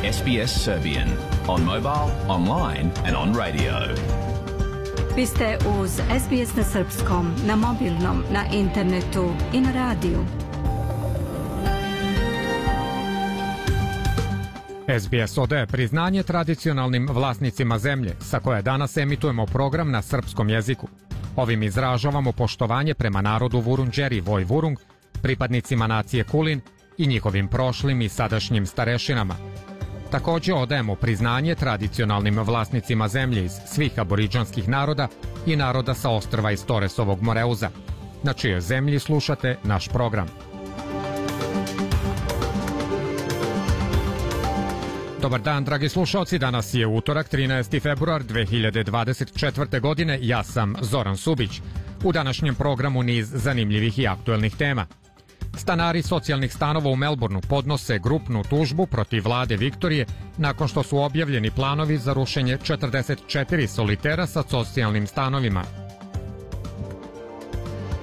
SBS Serbian on mobile, online and on radio. Vi ste uz SBS na srpskom, na mobilnom, na internetu i na radiju. SBS odaje priznanje tradicionalnim vlasnicima zemlje, sa koje danas emitujemo program na srpskom jeziku. Ovim izražavamo poštovanje prema narodu Vurunđeri Voj Vurung, pripadnicima nacije Kulin i njihovim prošlim i sadašnjim starešinama. Takođe odajemo priznanje tradicionalnim vlasnicima zemlje iz svih aboriđanskih naroda i naroda sa ostrva iz Toresovog Moreuza, na čijoj zemlji slušate naš program. Dobar dan, dragi slušalci. Danas je utorak, 13. februar 2024. godine. Ja sam Zoran Subić. U današnjem programu niz zanimljivih i aktuelnih tema. Stanari socijalnih stanova u Melbourneu podnose grupnu tužbu protiv vlade Viktorije nakon što su objavljeni planovi za rušenje 44 solitera sa socijalnim stanovima.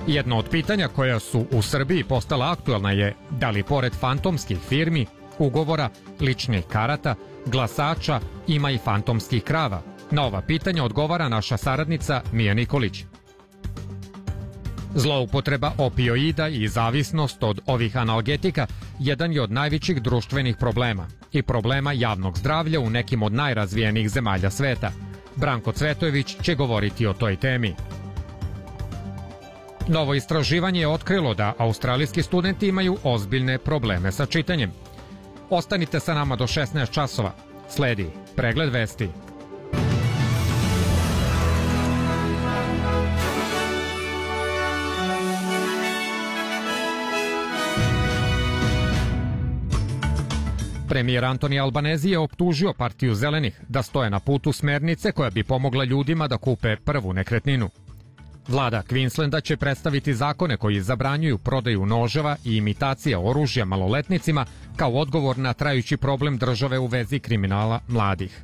Jedno od pitanja koja su u Srbiji postala aktuelna je da li pored fantomskih firmi ugovora, ličnih karata, glasača ima i fantomskih krava. Na ova pitanja odgovara naša saradnica Mija Nikolić. Zloupotreba opioida i zavisnost od ovih analgetika jedan je od najvećih društvenih problema i problema javnog zdravlja u nekim od najrazvijenijih zemalja sveta. Branko Cvetojević će govoriti o toj temi. Novo istraživanje je otkrilo da australijski studenti imaju ozbiljne probleme sa čitanjem. Ostanite sa nama do 16 časova. Sledi pregled vesti. Premijer Antoni Albanezi je optužio partiju zelenih da stoje na putu smernice koja bi pomogla ljudima da kupe prvu nekretninu. Vlada Queenslanda će predstaviti zakone koji zabranjuju prodaju noževa i imitacija oružja maloletnicima kao odgovor na trajući problem države u vezi kriminala mladih.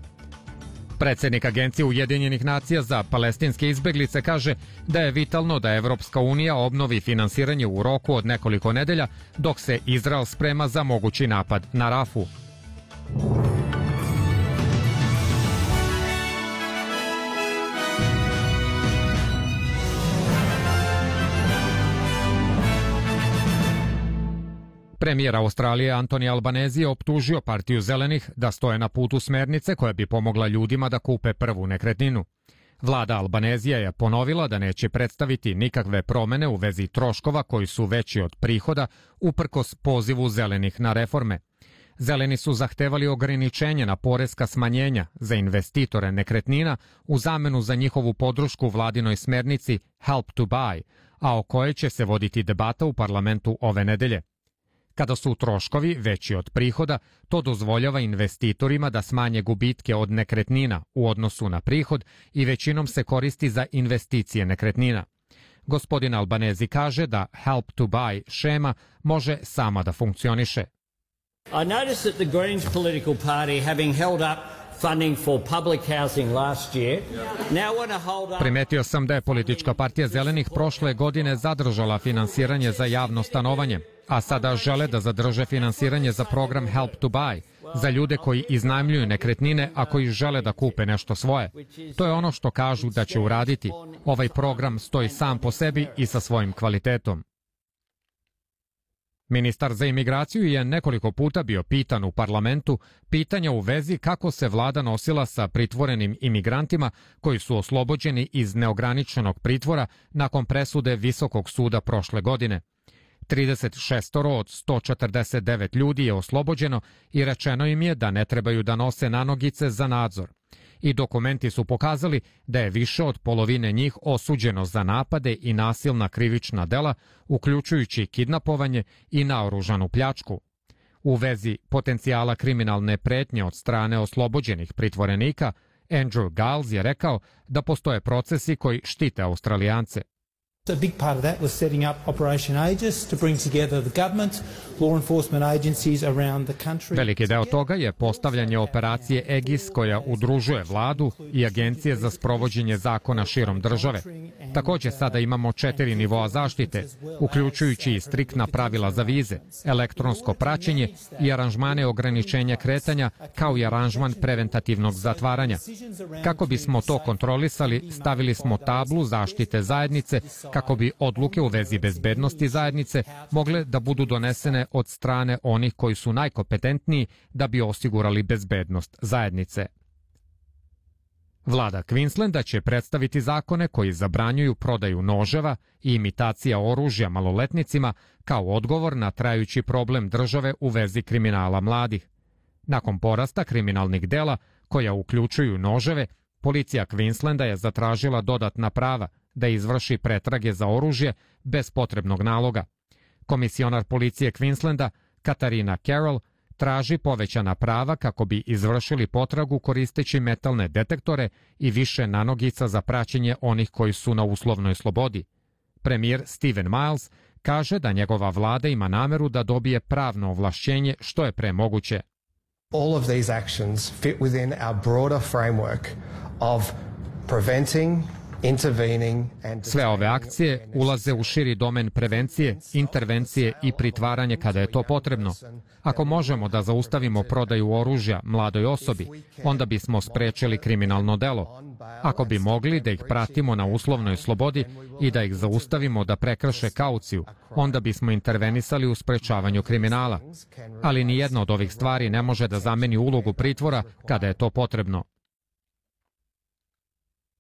Predsednik Agencije Ujedinjenih nacija za palestinske izbeglice kaže da je vitalno da Evropska unija obnovi finansiranje u roku od nekoliko nedelja dok se Izrael sprema za mogući napad na Rafu. Premijer Australije Antoni Albanezi je optužio partiju zelenih da stoje na putu smernice koja bi pomogla ljudima da kupe prvu nekretninu. Vlada Albanezija je ponovila da neće predstaviti nikakve promene u vezi troškova koji su veći od prihoda uprkos pozivu zelenih na reforme. Zeleni su zahtevali ograničenje na poreska smanjenja za investitore nekretnina u zamenu za njihovu podršku vladinoj smernici Help to Buy, a o kojoj će se voditi debata u parlamentu ove nedelje. Kada su troškovi veći od prihoda, to dozvoljava investitorima da smanje gubitke od nekretnina u odnosu na prihod i većinom se koristi za investicije nekretnina. Gospodin Albanezi kaže da Help to Buy šema može sama da funkcioniše. I noticed that the Greens political party having held up funding for public housing last year. Now want to hold up... Primetio sam da je politička partija zelenih prošle godine zadržala finansiranje za javno stanovanje, a sada žele da zadrže finansiranje za program Help to Buy, za ljude koji iznajmljuju nekretnine, a koji žele da kupe nešto svoje. To je ono što kažu da će uraditi. Ovaj program stoji sam po sebi i sa svojim kvalitetom. Ministar za imigraciju je nekoliko puta bio pitan u parlamentu pitanja u vezi kako se vlada nosila sa pritvorenim imigrantima koji su oslobođeni iz neograničenog pritvora nakon presude Visokog suda prošle godine. 36 od 149 ljudi je oslobođeno i rečeno im je da ne trebaju da nose nanogice za nadzor. I dokumenti su pokazali da je više od polovine njih osuđeno za napade i nasilna krivična dela, uključujući kidnapovanje i naoružanu pljačku. U vezi potencijala kriminalne pretnje od strane oslobođenih pritvorenika, Andrew Giles je rekao da postoje procesi koji štite Australijance. A big part of that was setting up Operation Aegis to bring together the government, law enforcement agencies around the country. Veliki deo toga je postavljanje operacije EGIS koja udružuje vladu i agencije za sprovođenje zakona širom države. Takođe sada imamo četiri nivoa zaštite, uključujući i striktna pravila za vize, elektronsko praćenje i aranžmane ograničenja kretanja, kao i aranžman preventativnog zatvaranja. Kako bismo to kontrolisali, stavili smo tablu zaštite zajednice kako bi odluke u vezi bezbednosti zajednice mogle da budu donesene od strane onih koji su najkompetentniji da bi osigurali bezbednost zajednice. Vlada Queenslanda će predstaviti zakone koji zabranjuju prodaju noževa i imitacija oružja maloletnicima kao odgovor na trajući problem države u vezi kriminala mladih. Nakon porasta kriminalnih dela, koja uključuju noževe, policija Queenslanda je zatražila dodatna prava da izvrši pretrage za oružje bez potrebnog naloga. Komisionar policije Queenslanda, Katarina Carroll, traži povećana prava kako bi izvršili potragu koristeći metalne detektore i više nanogica za praćenje onih koji su na uslovnoj slobodi. Premijer Steven Miles kaže da njegova vlada ima nameru da dobije pravno ovlašćenje što je pre moguće. All of these actions fit within our broader framework of preventing Sve ove akcije ulaze u širi domen prevencije, intervencije i pritvaranje kada je to potrebno. Ako možemo da zaustavimo prodaju oružja mladoj osobi, onda bismo sprečili kriminalno delo. Ako bi mogli da ih pratimo na uslovnoj slobodi i da ih zaustavimo da prekrše kauciju, onda bismo intervenisali u sprečavanju kriminala. Ali ni jedna od ovih stvari ne može da zameni ulogu pritvora kada je to potrebno.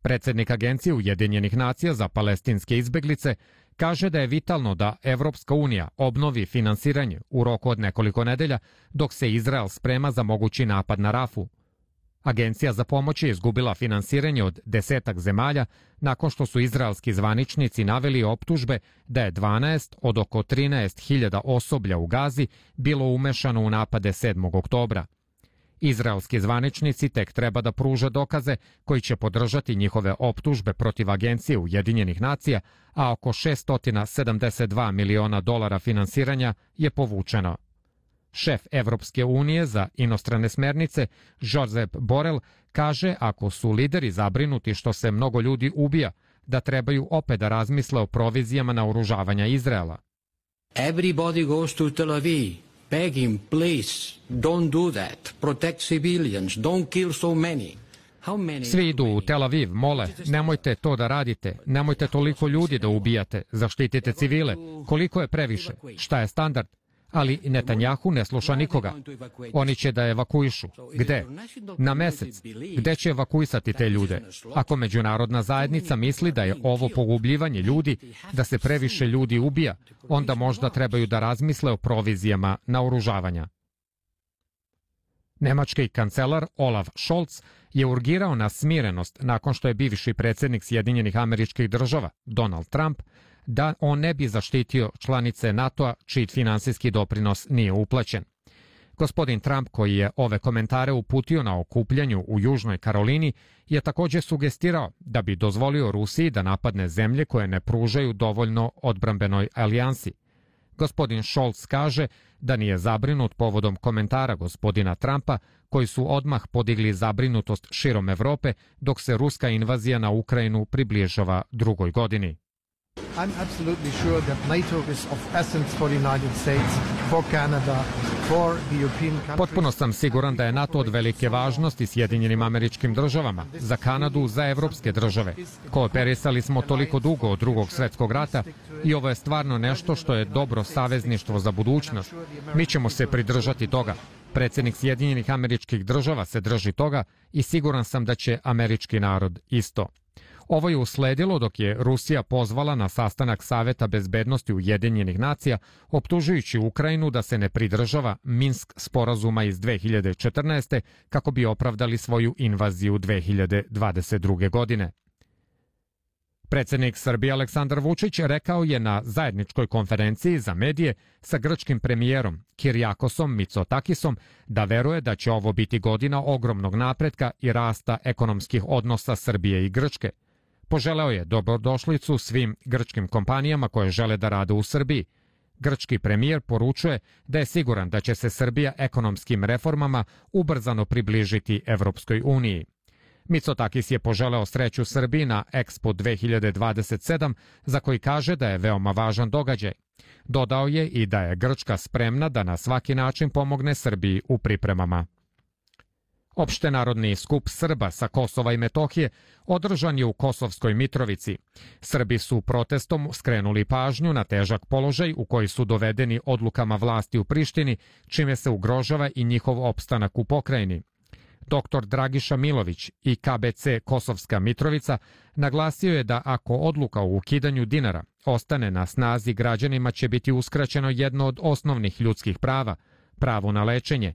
Predsednik Agencije Ujedinjenih nacija za palestinske izbeglice kaže da je vitalno da Evropska unija obnovi finansiranje u roku od nekoliko nedelja dok se Izrael sprema za mogući napad na Rafu. Agencija za pomoć je izgubila finansiranje od desetak zemalja nakon što su izraelski zvaničnici naveli optužbe da je 12 od oko 13.000 osoblja u Gazi bilo umešano u napade 7. oktobra. Izraelski zvaničnici tek treba da pruže dokaze koji će podržati njihove optužbe protiv Agencije Ujedinjenih nacija, a oko 672 miliona dolara finansiranja je povučeno. Šef Evropske unije za inostrane smernice, Josep Borel, kaže ako su lideri zabrinuti što se mnogo ljudi ubija, da trebaju opet da razmisle o provizijama na uružavanja Izraela. Everybody goes to Tel Aviv beg him, please, don't do that. Protect civilians. Don't kill so many. Svi idu u Tel Aviv, mole, nemojte to da radite, nemojte toliko ljudi da ubijate, zaštitite civile. Koliko je previše? Šta je standard? Ali Netanjahu ne sluša nikoga. Oni će da evakuišu. Gde? Na mesec. Gde će evakuisati te ljude? Ako međunarodna zajednica misli da je ovo pogubljivanje ljudi, da se previše ljudi ubija, onda možda trebaju da razmisle o provizijama na oružavanja. Nemački kancelar Olaf Scholz je urgirao na smirenost nakon što je bivši predsednik Sjedinjenih američkih država, Donald Trump, da on ne bi zaštitio članice NATO-a čiji finansijski doprinos nije uplaćen. Gospodin Trump, koji je ove komentare uputio na okupljanju u Južnoj Karolini, je takođe sugestirao da bi dozvolio Rusiji da napadne zemlje koje ne pružaju dovoljno odbrambenoj alijansi. Gospodin Scholz kaže da nije zabrinut povodom komentara gospodina Trumpa, koji su odmah podigli zabrinutost širom Evrope dok se ruska invazija na Ukrajinu približava drugoj godini. I'm absolutely sure that NATO is of essence for the United States, for Canada, for the European countries. Potpuno sam siguran da je NATO od velike važnosti Sjedinjenim američkim državama, za Kanadu, za evropske države. Kooperisali smo toliko dugo od drugog svetskog rata i ovo je stvarno nešto što je dobro savezništvo za budućnost. Mi ćemo se pridržati toga. Predsednik Sjedinjenih američkih država se drži toga i siguran sam da će američki narod isto. Ovo je usledilo dok je Rusija pozvala na sastanak Saveta bezbednosti Ujedinjenih nacija, optužujući Ukrajinu da se ne pridržava Minsk sporazuma iz 2014. kako bi opravdali svoju invaziju 2022. godine. Predsednik Srbije Aleksandar Vučić rekao je na zajedničkoj konferenciji za medije sa grčkim premijerom Kirjakosom Mitsotakisom da veruje da će ovo biti godina ogromnog napretka i rasta ekonomskih odnosa Srbije i Grčke – Poželeo je dobrodošlicu svim grčkim kompanijama koje žele da rade u Srbiji. Grčki premijer poručuje da je siguran da će se Srbija ekonomskim reformama ubrzano približiti Evropskoj uniji. Mitsotakis je poželeo sreću Srbiji na Expo 2027, za koji kaže da je veoma važan događaj. Dodao je i da je Grčka spremna da na svaki način pomogne Srbiji u pripremama. Opštenarodni skup Srba sa Kosova i Metohije održan je u Kosovskoj Mitrovici. Srbi su protestom skrenuli pažnju na težak položaj u koji su dovedeni odlukama vlasti u Prištini, čime se ugrožava i njihov opstanak u pokrajini. Dr. Dragiša Milović i KBC Kosovska Mitrovica naglasio je da ako odluka o ukidanju dinara ostane na snazi građanima će biti uskraćeno jedno od osnovnih ljudskih prava, pravo na lečenje,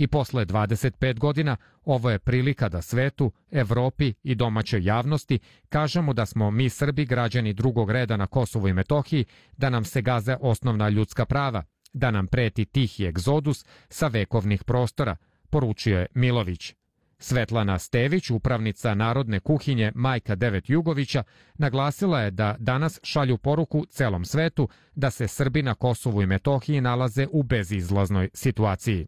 I posle 25 godina ovo je prilika da svetu, Evropi i domaćoj javnosti kažemo da smo mi Srbi građani drugog reda na Kosovu i Metohiji, da nam se gaze osnovna ljudska prava, da nam preti tihi egzodus sa vekovnih prostora, poručio je Milović. Svetlana Stević, upravnica Narodne kuhinje Majka Devet Jugovića, naglasila je da danas šalju poruku celom svetu da se Srbi na Kosovu i Metohiji nalaze u bezizlaznoj situaciji.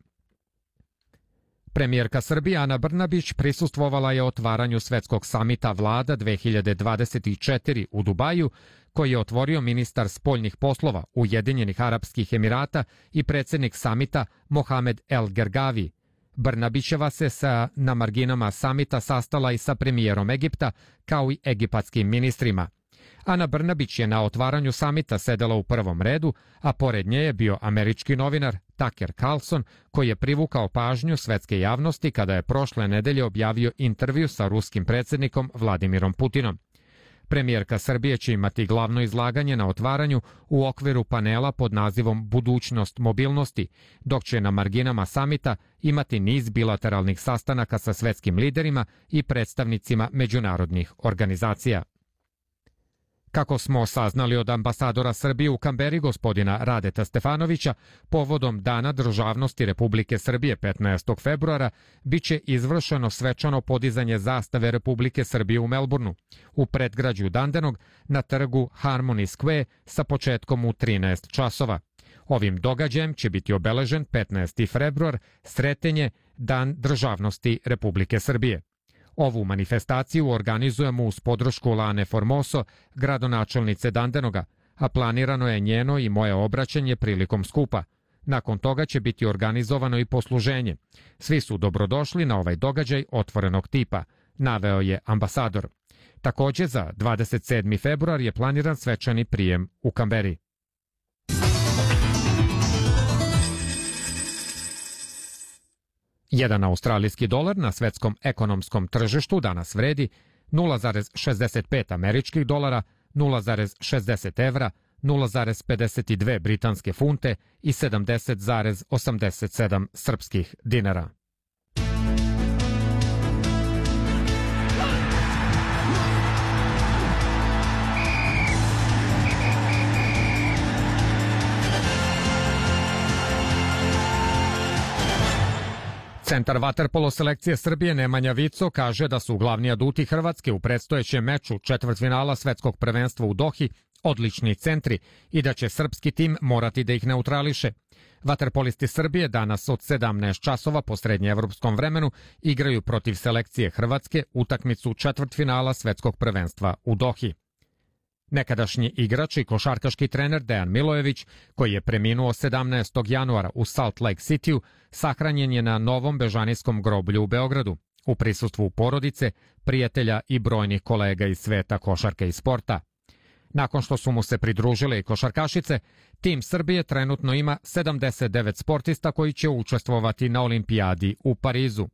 Premijerka Srbije Ana Brnabić prisustvovala je otvaranju svetskog samita vlada 2024 u Dubaju, koji je otvorio ministar spoljnih poslova Ujedinjenih Arapskih Emirata i predsednik samita Mohamed El Gergavi. Brnabićeva se sa, na marginama samita sastala i sa premijerom Egipta, kao i egipatskim ministrima – Ana Brnabić je na otvaranju samita sedela u prvom redu, a pored nje je bio američki novinar Tucker Carlson, koji je privukao pažnju svetske javnosti kada je prošle nedelje objavio intervju sa ruskim predsednikom Vladimirom Putinom. Premijerka Srbije će imati glavno izlaganje na otvaranju u okviru panela pod nazivom Budućnost mobilnosti, dok će na marginama samita imati niz bilateralnih sastanaka sa svetskim liderima i predstavnicima međunarodnih organizacija. Kako smo saznali od ambasadora Srbije u Kamberi gospodina Radeta Stefanovića, povodom Dana državnosti Republike Srbije 15. februara biće izvršeno svečano podizanje zastave Republike Srbije u Melbourneu, u predgrađu Dandenog na trgu Harmony Square sa početkom u 13 časova. Ovim događajem će biti obeležen 15. februar, sretenje Dan državnosti Republike Srbije. Ovu manifestaciju organizujemo uz podršku Lane Formoso, gradonačelnice Dandenoga, a planirano je njeno i moje obraćanje prilikom skupa. Nakon toga će biti organizovano i posluženje. Svi su dobrodošli na ovaj događaj otvorenog tipa, naveo je ambasador. Takođe za 27. februar je planiran svečani prijem u Kamberi. Jedan australijski dolar na svetskom ekonomskom tržištu danas vredi 0,65 američkih dolara, 0,60 evra, 0,52 britanske funte i 70,87 srpskih dinara. Centar vaterpolo selekcije Srbije Nemanja Vico kaže da su glavni aduti Hrvatske u predstojećem meču četvrtfinala svetskog prvenstva u Dohi odlični centri i da će srpski tim morati da ih neutrališe. Vaterpolisti Srbije danas od 17 časova po srednjeevropskom vremenu igraju protiv selekcije Hrvatske utakmicu četvrtfinala svetskog prvenstva u Dohi. Nekadašnji igrač i košarkaški trener Dejan Milojević, koji je preminuo 17. januara u Salt Lake City-u, sahranjen je na novom bežanijskom groblju u Beogradu, u prisustvu porodice, prijatelja i brojnih kolega iz sveta košarke i sporta. Nakon što su mu se pridružile i košarkašice, tim Srbije trenutno ima 79 sportista koji će učestvovati na olimpijadi u Parizu.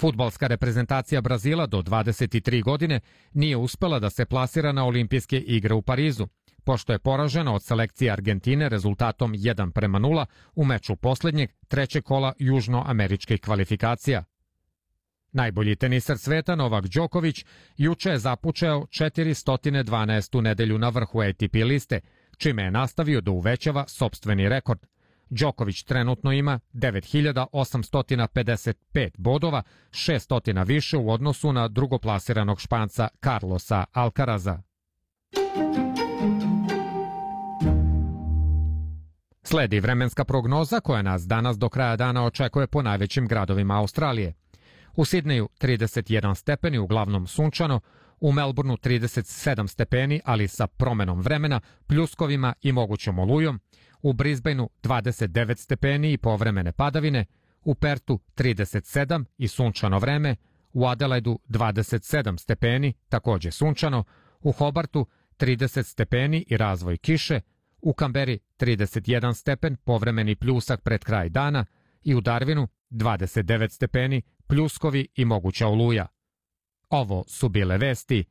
Futbalska reprezentacija Brazila do 23 godine nije uspela da se plasira na olimpijske igre u Parizu, pošto je poražena od selekcije Argentine rezultatom 1 prema 0 u meču poslednjeg trećeg kola južnoameričkih kvalifikacija. Najbolji teniser sveta Novak Đoković juče je zapučeo 412. nedelju na vrhu ATP liste, čime je nastavio da uvećava sobstveni rekord – Đoković trenutno ima 9855 bodova, 600 više u odnosu na drugoplasiranog španca Carlosa Alcaraza. Sledi vremenska prognoza koja nas danas do kraja dana očekuje po najvećim gradovima Australije. U Sidneju 31 stepeni, uglavnom sunčano, u Melbourneu 37 stepeni, ali sa promenom vremena, pljuskovima i mogućom olujom, u Brisbaneu 29 stepeni i povremene padavine, u Pertu 37 i sunčano vreme, u Adelaidu 27 stepeni, takođe sunčano, u Hobartu 30 stepeni i razvoj kiše, u Kamberi 31 stepen, povremeni pljusak pred kraj dana i u Darwinu 29 stepeni, pljuskovi i moguća oluja. Ovo su bile vesti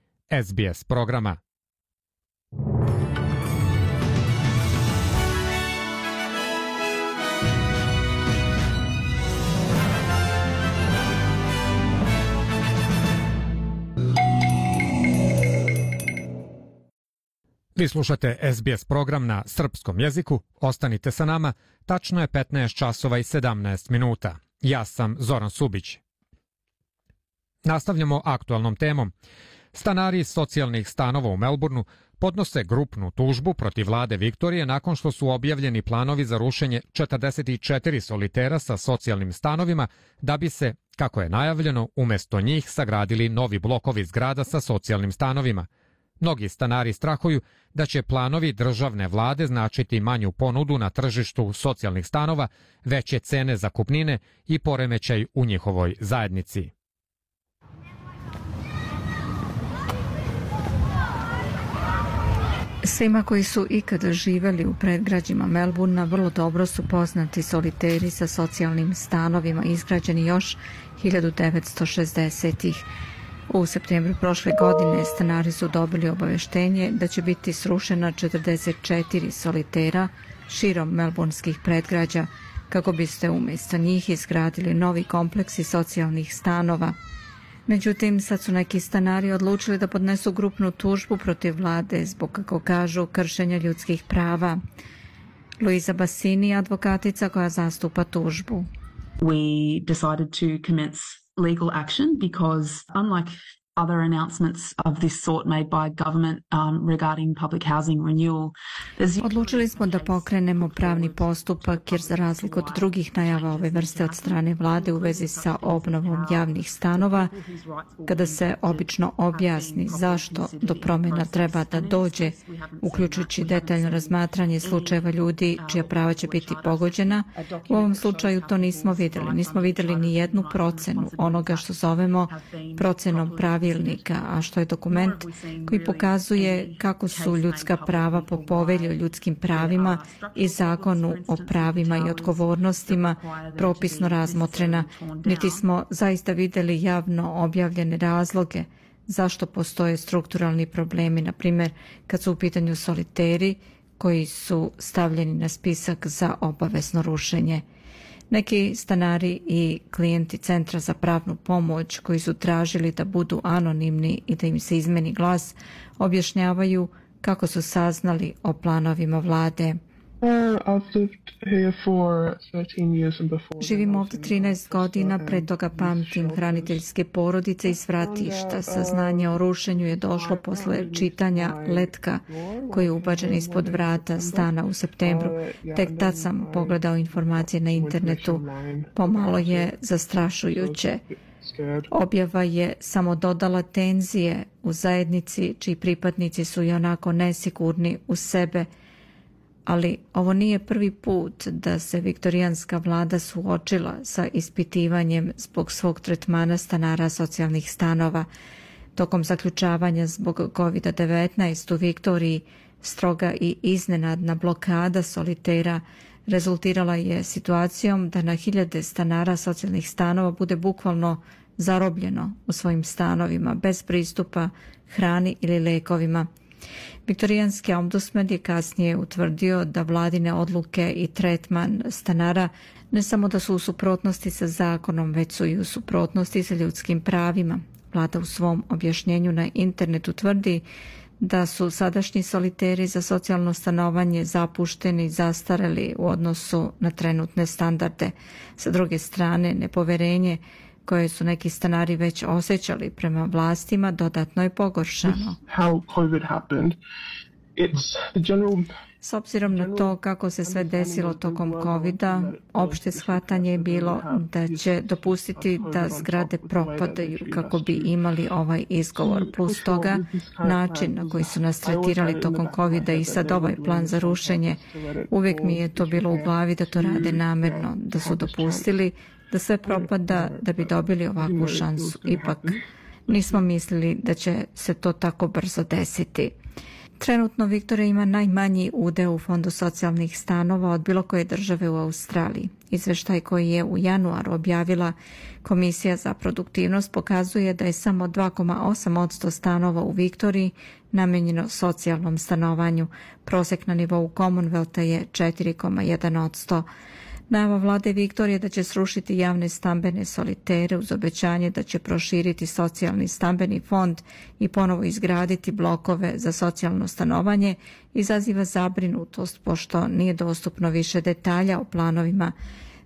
SBS programa. Vi slušate SBS program na srpskom jeziku. Ostanite sa nama. Tačno je 15 časova i 17 minuta. Ja sam Zoran Subić. Nastavljamo aktualnom temom. Stanari socijalnih stanova u Melbourneu podnose grupnu tužbu protiv vlade Viktorije nakon što su objavljeni planovi za rušenje 44 solitera sa socijalnim stanovima da bi se, kako je najavljeno, umesto njih sagradili novi blokovi zgrada sa socijalnim stanovima – Mnogi stanari strahuju da će planovi državne vlade značiti manju ponudu na tržištu socijalnih stanova, veće cene za kupnine i poremećaj u njihovoj zajednici. Svima koji su ikada živeli u predgrađima Melburna vrlo dobro su poznati soliteri sa socijalnim stanovima izgrađeni još 1960-ih. U septembru prošle godine stanari su dobili obaveštenje da će biti srušena 44 solitera širom melburnskih predgrađa kako biste umjesto njih izgradili novi kompleksi socijalnih stanova. Međutim, sad su neki stanari odlučili da podnesu grupnu tužbu protiv vlade zbog, kako kažu, kršenja ljudskih prava. Luisa Bassini, advokatica koja zastupa tužbu. We decided to commence legal action because unlike other announcements of this sort made by government um, regarding public housing renewal. Odlučili smo da pokrenemo pravni postupak jer za razliku od drugih najava ove vrste od strane vlade u vezi sa obnovom javnih stanova, kada se obično objasni zašto do promjena treba da dođe, uključujući detaljno razmatranje slučajeva ljudi čija prava će biti pogođena, u ovom slučaju to nismo videli. Nismo videli ni jednu procenu onoga što zovemo procenom pravi pravilnika, a što je dokument koji pokazuje kako su ljudska prava po povelju ljudskim pravima i zakonu o pravima i odgovornostima propisno razmotrena, niti smo zaista videli javno objavljene razloge zašto postoje strukturalni problemi, na primjer kad su u pitanju soliteri koji su stavljeni na spisak za obavezno rušenje. Neki stanari i klijenti Centra za pravnu pomoć koji su tražili da budu anonimni i da im se izmeni glas objašnjavaju kako su saznali o planovima vlade. Živim ovdje 13 godina, pre toga pamtim hraniteljske porodice i svratišta. Saznanje o rušenju je došlo posle čitanja letka koji je ubačen ispod vrata stana u septembru. Tek tad sam pogledao informacije na internetu. Pomalo je zastrašujuće. Objava je samo dodala tenzije u zajednici čiji pripadnici su i onako nesigurni u sebe ali ovo nije prvi put da se viktorijanska vlada suočila sa ispitivanjem zbog svog tretmana stanara socijalnih stanova. Tokom zaključavanja zbog COVID-19 u Viktoriji stroga i iznenadna blokada solitera rezultirala je situacijom da na hiljade stanara socijalnih stanova bude bukvalno zarobljeno u svojim stanovima bez pristupa hrani ili lekovima. Viktorijanski ombudsman je kasnije utvrdio da vladine odluke i tretman stanara ne samo da su u suprotnosti sa zakonom, već su i u suprotnosti sa ljudskim pravima. Vlada u svom objašnjenju na internetu tvrdi da su sadašnji soliteri za socijalno stanovanje zapušteni i zastareli u odnosu na trenutne standarde. Sa druge strane, nepoverenje koje su neki stanari već osjećali prema vlastima dodatno je pogoršano. S obzirom na to kako se sve desilo tokom covid opšte shvatanje je bilo da će dopustiti da zgrade propadaju kako bi imali ovaj izgovor. Plus toga, način na koji su nas tretirali tokom covid i sad ovaj plan za rušenje, uvijek mi je to bilo u glavi da to rade namerno, da su dopustili da sve propada da bi dobili ovakvu šansu. Ipak, nismo mislili da će se to tako brzo desiti. Trenutno Viktorija ima najmanji udeo u Fondu socijalnih stanova od bilo koje države u Australiji. Izveštaj koji je u januaru objavila Komisija za produktivnost pokazuje da je samo 2,8% stanova u Viktoriji namenjeno socijalnom stanovanju. Prosek na nivou Commonwealtha je 4,1%. Najava vlade Viktorije da će srušiti javne stambene solitere uz obećanje da će proširiti socijalni stambeni fond i ponovo izgraditi blokove za socijalno stanovanje izaziva zabrinutost pošto nije dostupno više detalja o planovima.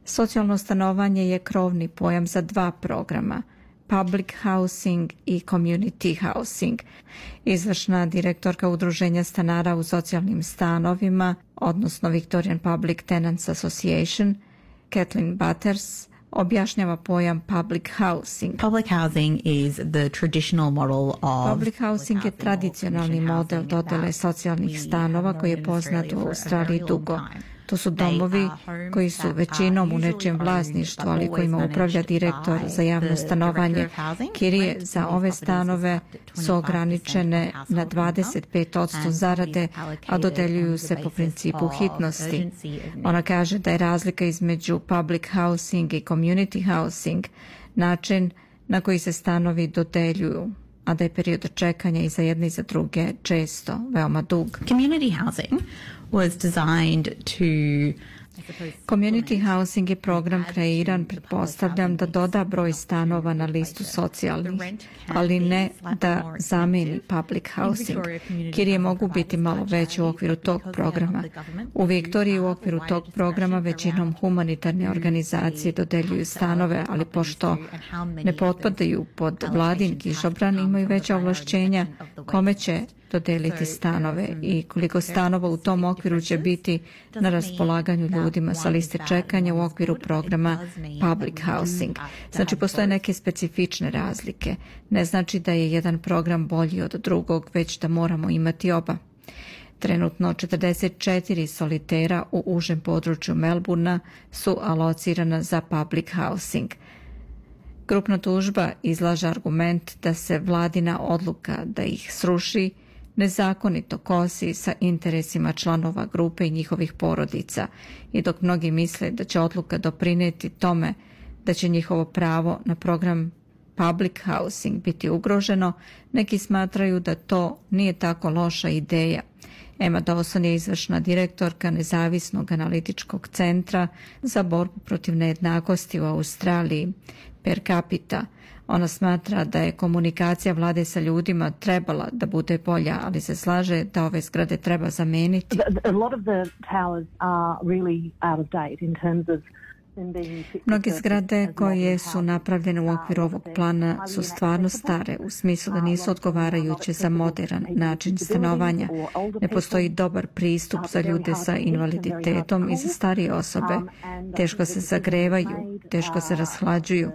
Socijalno stanovanje je krovni pojam za dva programa – Public Housing i Community Housing. Izvršna direktorka Udruženja stanara u socijalnim stanovima, odnosno Victorian Public Tenants Association, Kathleen Butters, objašnjava pojam public housing. Public housing is the traditional model of Public housing je tradicionalni model dodele socijalnih stanova koji je poznat u Australiji dugo. To su domovi koji su većinom u nečijem vlasništvu, ali kojima upravlja direktor za javno stanovanje. Kirije za ove stanove su ograničene na 25% zarade, a dodeljuju se po principu hitnosti. Ona kaže da je razlika između public housing i community housing način na koji se stanovi dodeljuju a da je period čekanja i za jedne i za druge često veoma dug. Community housing was designed to Community housing je program kreiran, pretpostavljam, da doda broj stanova na listu socijalnih, ali ne da zameni public housing. Kirije mogu biti malo veće u okviru tog programa. U Viktoriji u okviru tog programa većinom humanitarne organizacije dodeljuju stanove, ali pošto ne potpadaju pod vladin kišobran, imaju veća ovlašćenja kome će dodeliti stanove i koliko stanova u tom okviru će biti na raspolaganju ljudima sa liste čekanja u okviru programa public housing. Znači postoje neke specifične razlike. Ne znači da je jedan program bolji od drugog, već da moramo imati oba. Trenutno 44 solitera u užem području Melburna su alocirana za public housing. Grupna tužba izlaže argument da se vladina odluka da ih sruši nezakonito kosi sa interesima članova grupe i njihovih porodica i dok mnogi misle da će odluka doprineti tome da će njihovo pravo na program public housing biti ugroženo, neki smatraju da to nije tako loša ideja. Emma Dawson je izvršna direktorka Nezavisnog analitičkog centra za borbu protiv nejednakosti u Australiji per capita – Ona smatra da je komunikacija vlade sa ljudima trebala da bude bolja, ali se slaže da ove zgrade treba zameniti. A lot of the towers are really out of date in terms of Mnoge zgrade koje su napravljene u okviru ovog plana su stvarno stare u smislu da nisu odgovarajuće za modern način stanovanja. Ne postoji dobar pristup za ljude sa invaliditetom i za starije osobe. Teško se zagrevaju, teško se rashlađuju.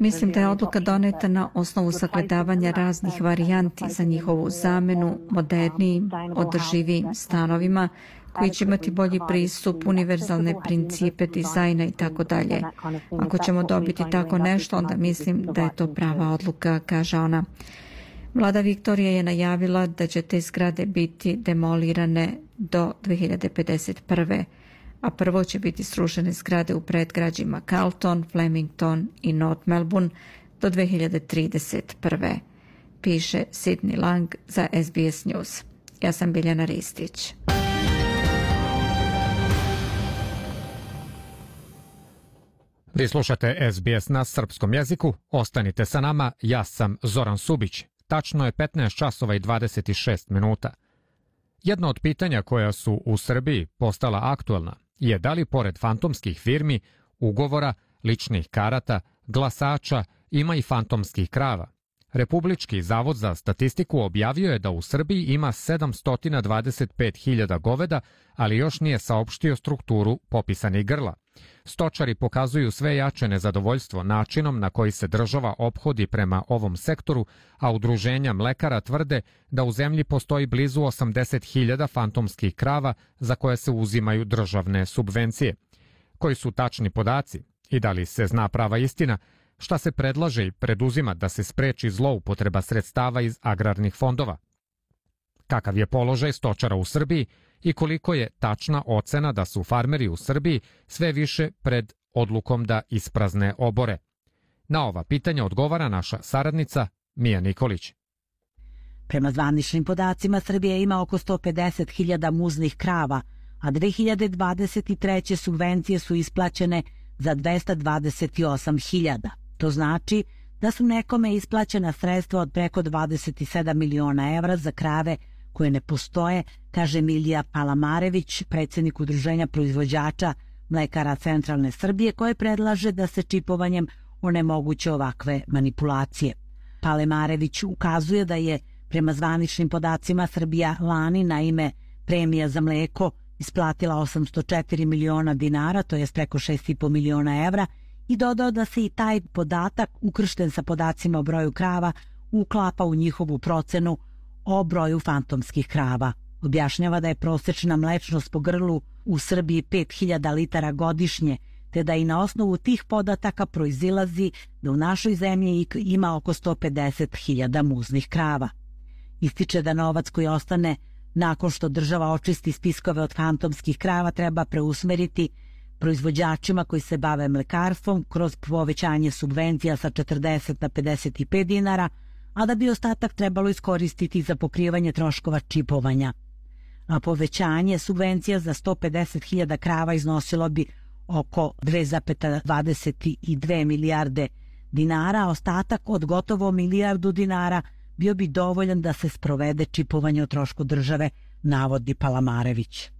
Mislim da je odluka doneta na osnovu sagledavanja raznih varijanti za njihovu zamenu modernijim, održivijim stanovima koji će imati bolji pristup, univerzalne principe dizajna i tako dalje. Ako ćemo dobiti tako nešto, onda mislim da je to prava odluka, kaže ona. Vlada Viktorija je najavila da će te zgrade biti demolirane do 2051. a prvo će biti srušene zgrade u predgrađima Carlton, Flemington i North Melbourne do 2031. Piše Sidney Lang za SBS News. Ja sam Biljana Ristić. Vi slušate SBS na srpskom jeziku. Ostanite sa nama, ja sam Zoran Subić. Tačno je 15 časova i 26 minuta. Jedno od pitanja koja su u Srbiji postala aktuelna je da li pored fantomskih firmi, ugovora, ličnih karata, glasača ima i fantomskih krava. Republički zavod za statistiku objavio je da u Srbiji ima 725.000 goveda, ali još nije saopštio strukturu popisanih grla. Stočari pokazuju sve jače nezadovoljstvo načinom na koji se država obhodi prema ovom sektoru, a udruženja mlekara tvrde da u zemlji postoji blizu 80.000 fantomskih krava za koje se uzimaju državne subvencije. Koji su tačni podaci i da li se zna prava istina, šta se predlaže i preduzima da se spreči zloupotreba sredstava iz agrarnih fondova. Kakav je položaj stočara u Srbiji i koliko je tačna ocena da su farmeri u Srbiji sve više pred odlukom da isprazne obore. Na ova pitanja odgovara naša saradnica Mija Nikolić. Prema zvaničnim podacima Srbija ima oko 150.000 muznih krava, a 2023. subvencije su isplaćene za 228.000. To znači da su nekome isplaćena sredstva od preko 27 miliona evra za krave koje ne postoje, kaže Milija Palamarević, predsednik Udruženja proizvođača mlekara Centralne Srbije, koje predlaže da se čipovanjem onemoguće ovakve manipulacije. Palemarević ukazuje da je prema zvaničnim podacima Srbija lani na ime premija za mleko isplatila 804 miliona dinara, to je preko 6,5 miliona evra, i dodao da se i taj podatak, ukršten sa podacima o broju krava, uklapa u njihovu procenu o broju fantomskih krava. Objašnjava da je prosečna mlečnost po grlu u Srbiji 5000 litara godišnje, te da i na osnovu tih podataka proizilazi da u našoj zemlji ima oko 150.000 muznih krava. Ističe da novac koji ostane nakon što država očisti spiskove od fantomskih krava treba preusmeriti proizvođačima koji se bave mlekarstvom kroz povećanje subvencija sa 40 na 55 dinara, a da bi ostatak trebalo iskoristiti za pokrivanje troškova čipovanja. A povećanje subvencija za 150.000 krava iznosilo bi oko 2,22 milijarde dinara, a ostatak od gotovo milijardu dinara bio bi dovoljan da se sprovede čipovanje o trošku države, navodi Palamarević.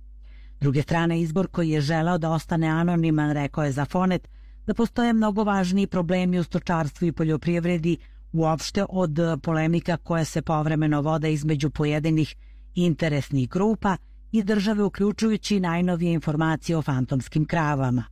Druge strane, izbor koji je želeo da ostane anoniman, rekao je za Fonet, da postoje mnogo važniji problemi u stočarstvu i poljoprivredi, uopšte od polemika koje se povremeno vode između pojedinih interesnih grupa i države uključujući najnovije informacije o fantomskim kravama.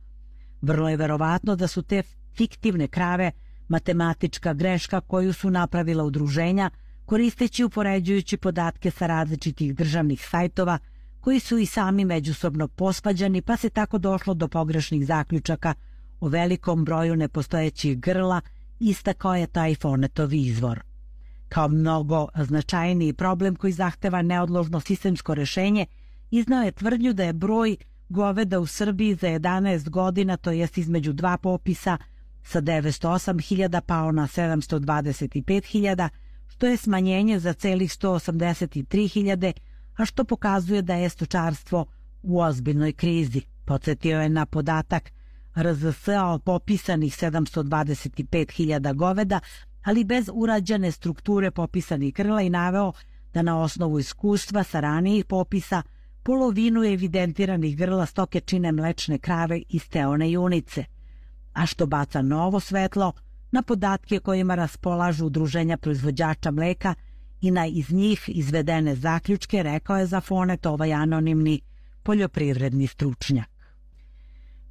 Vrlo je verovatno da su te fiktivne krave matematička greška koju su napravila udruženja koristeći upoređujući podatke sa različitih državnih sajtova koji su i sami međusobno posvađani pa se tako došlo do pogrešnih zaključaka o velikom broju nepostojećih grla istakao je taj fonetov izvor. Kao mnogo značajniji problem koji zahteva neodložno sistemsko rešenje, iznao je tvrdnju da je broj goveda u Srbiji za 11 godina, to jest između dva popisa, sa 908.000 pao na 725.000, što je smanjenje za celih 183.000, a što pokazuje da je stočarstvo u ozbiljnoj krizi. Podsjetio je na podatak RZS o popisanih 725.000 goveda, ali bez urađene strukture popisanih krla i naveo da na osnovu iskustva sa ranijih popisa polovinu evidentiranih grla stoke čine mlečne krave i steone junice, a što baca novo svetlo na podatke kojima raspolažu udruženja proizvođača mleka i na iz njih izvedene zaključke rekao je za Fonet ovaj anonimni poljoprivredni stručnjak.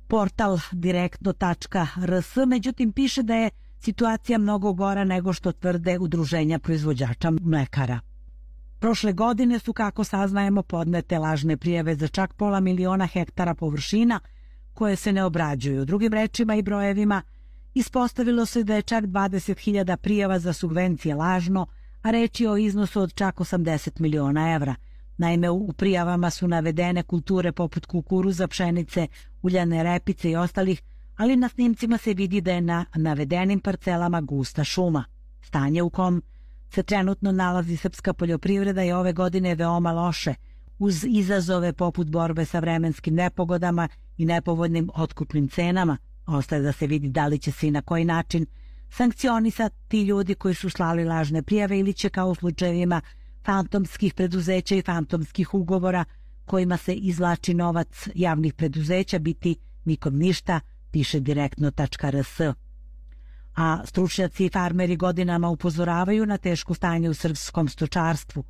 Portal direktno.rs međutim piše da je situacija mnogo gora nego što tvrde udruženja proizvođača mlekara. Prošle godine su, kako saznajemo, podnete lažne prijeve za čak pola miliona hektara površina koje se ne obrađuju. Drugim rečima i brojevima ispostavilo se da je čak 20.000 prijava za subvencije lažno, a reći o iznosu od čak 80 miliona evra. Naime, u prijavama su navedene kulture poput kukuruza, pšenice, uljane repice i ostalih, ali na snimcima se vidi da je na navedenim parcelama gusta šuma. Stanje u kom se trenutno nalazi srpska poljoprivreda je ove godine veoma loše, uz izazove poput borbe sa vremenskim nepogodama i nepovoljnim otkupnim cenama. Ostaje da se vidi da li će se i na koji način sankcionisati ljudi koji su slali lažne prijave ili će kao u slučajevima fantomskih preduzeća i fantomskih ugovora kojima se izvlači novac javnih preduzeća biti nikom ništa, piše direktno.rs. A stručnjaci i farmeri godinama upozoravaju na teško stanje u srpskom stočarstvu.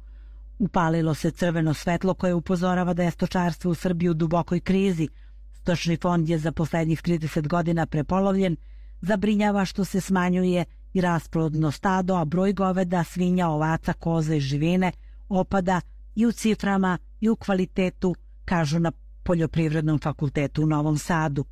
Upalilo se crveno svetlo koje upozorava da je stočarstvo u Srbiji u dubokoj krizi. Stočni fond je za poslednjih 30 godina prepolovljen, zabrinjava što se smanjuje i rasplodno stado, a broj goveda, svinja, ovaca, koze i živine opada i u ciframa i u kvalitetu, kažu na Poljoprivrednom fakultetu u Novom Sadu.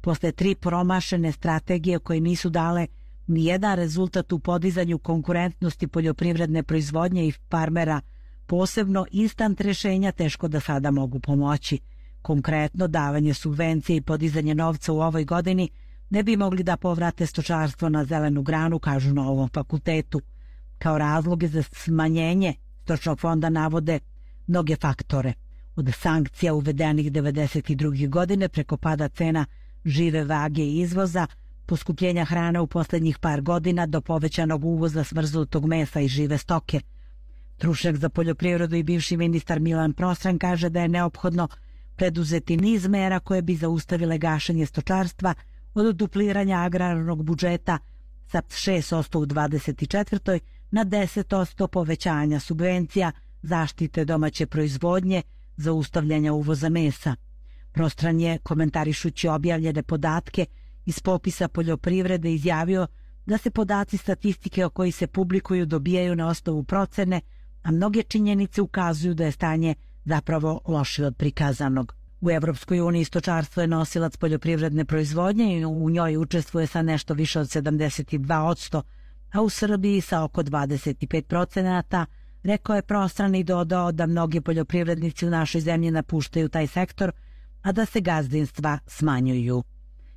Posle tri promašene strategije koje nisu dale ni jedan rezultat u podizanju konkurentnosti poljoprivredne proizvodnje i farmera, posebno instant rešenja teško da sada mogu pomoći. Konkretno, davanje subvencije i podizanje novca u ovoj godini ne bi mogli da povrate stočarstvo na zelenu granu, kažu na ovom fakultetu. Kao razloge za smanjenje stočnog fonda navode mnoge faktore. Od sankcija uvedenih 92. godine preko pada cena žive vage i izvoza, poskupljenja hrane u poslednjih par godina do povećanog uvoza smrznutog mesa i žive stoke. Trušak za poljoprivredu i bivši ministar Milan Prostran kaže da je neophodno preduzeti niz mera koje bi zaustavile gašenje stočarstva od dupliranja agrarnog budžeta sa 6% u 24. na 10% povećanja subvencija, zaštite domaće proizvodnje, zaustavljanja uvoza mesa. Prostran je, komentarišući objavljene podatke iz popisa poljoprivrede, izjavio da se podaci statistike o koji se publikuju dobijaju na osnovu procene, a mnoge činjenice ukazuju da je stanje zapravo loše od prikazanog. U Evropskoj uniji stočarstvo je nosilac poljoprivredne proizvodnje i u njoj učestvuje sa nešto više od 72%, a u Srbiji sa oko 25 procenata, rekao je prostran i dodao da mnogi poljoprivrednici u našoj zemlji napuštaju taj sektor, a da se gazdinstva smanjuju.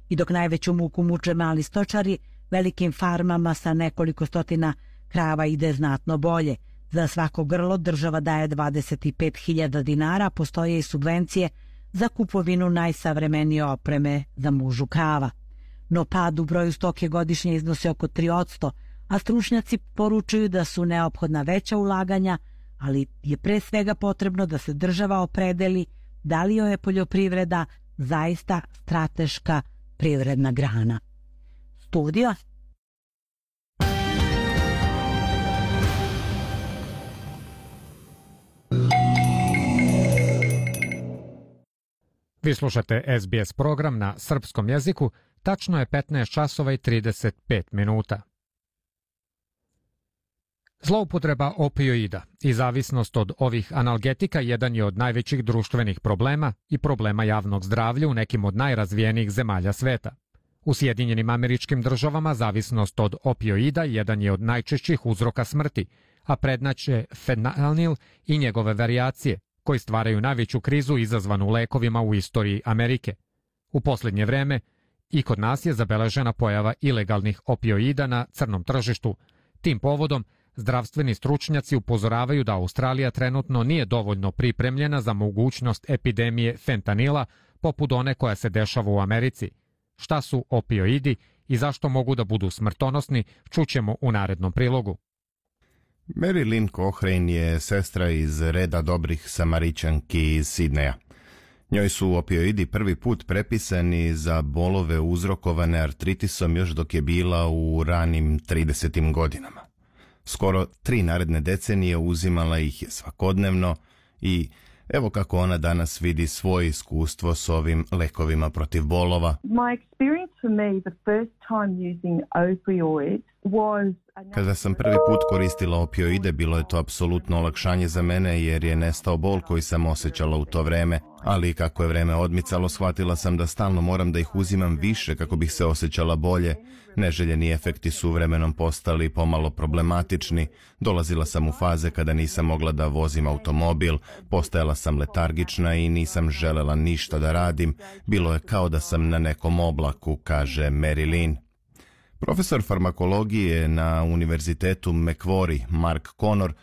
I dok najveću muku muče mali stočari, velikim farmama sa nekoliko stotina krava ide znatno bolje. Za svako grlo država daje 25.000 dinara, postoje i subvencije za kupovinu najsavremenije opreme za mužu krava. No pad u broju stoke godišnje iznosi oko 3%, a stručnjaci poručuju da su neophodna veća ulaganja, ali je pre svega potrebno da se država opredeli da li je poljoprivreda zaista strateška privredna grana. Studija Vi slušate SBS program na srpskom jeziku, tačno je 15 časova i 35 minuta. Zloupotreba opioida i zavisnost od ovih analgetika jedan je od najvećih društvenih problema i problema javnog zdravlja u nekim od najrazvijenijih zemalja sveta. U Sjedinjenim američkim državama zavisnost od opioida jedan je od najčešćih uzroka smrti, a prednaće fenanil i njegove varijacije, koji stvaraju najveću krizu izazvanu lekovima u istoriji Amerike. U poslednje vreme i kod nas je zabeležena pojava ilegalnih opioida na crnom tržištu. Tim povodom Zdravstveni stručnjaci upozoravaju da Australija trenutno nije dovoljno pripremljena za mogućnost epidemije fentanila poput one koja se dešava u Americi. Šta su opioidi i zašto mogu da budu smrtonosni, čućemo u narednom prilogu. Mary Lynn Cochrane je sestra iz reda dobrih samarićanki iz Sidneja. Njoj su opioidi prvi put prepisani za bolove uzrokovane artritisom još dok je bila u ranim 30. godinama. Skoro tri naredne decenije uzimala ih je svakodnevno i evo kako ona danas vidi svoje iskustvo s ovim lekovima protiv bolova. My experience for me the first time using opioids Kada sam prvi put koristila opioide, bilo je to apsolutno olakšanje za mene jer je nestao bol koji sam osjećala u to vreme, ali kako je vreme odmicalo, shvatila sam da stalno moram da ih uzimam više kako bih se osjećala bolje. Neželjeni efekti su vremenom postali pomalo problematični, dolazila sam u faze kada nisam mogla da vozim automobil, postajala sam letargična i nisam želela ništa da radim, bilo je kao da sam na nekom oblaku, kaže Mary Lynn. Profesor farmakologije na Univerzitetu Macquarie, Mark Connor,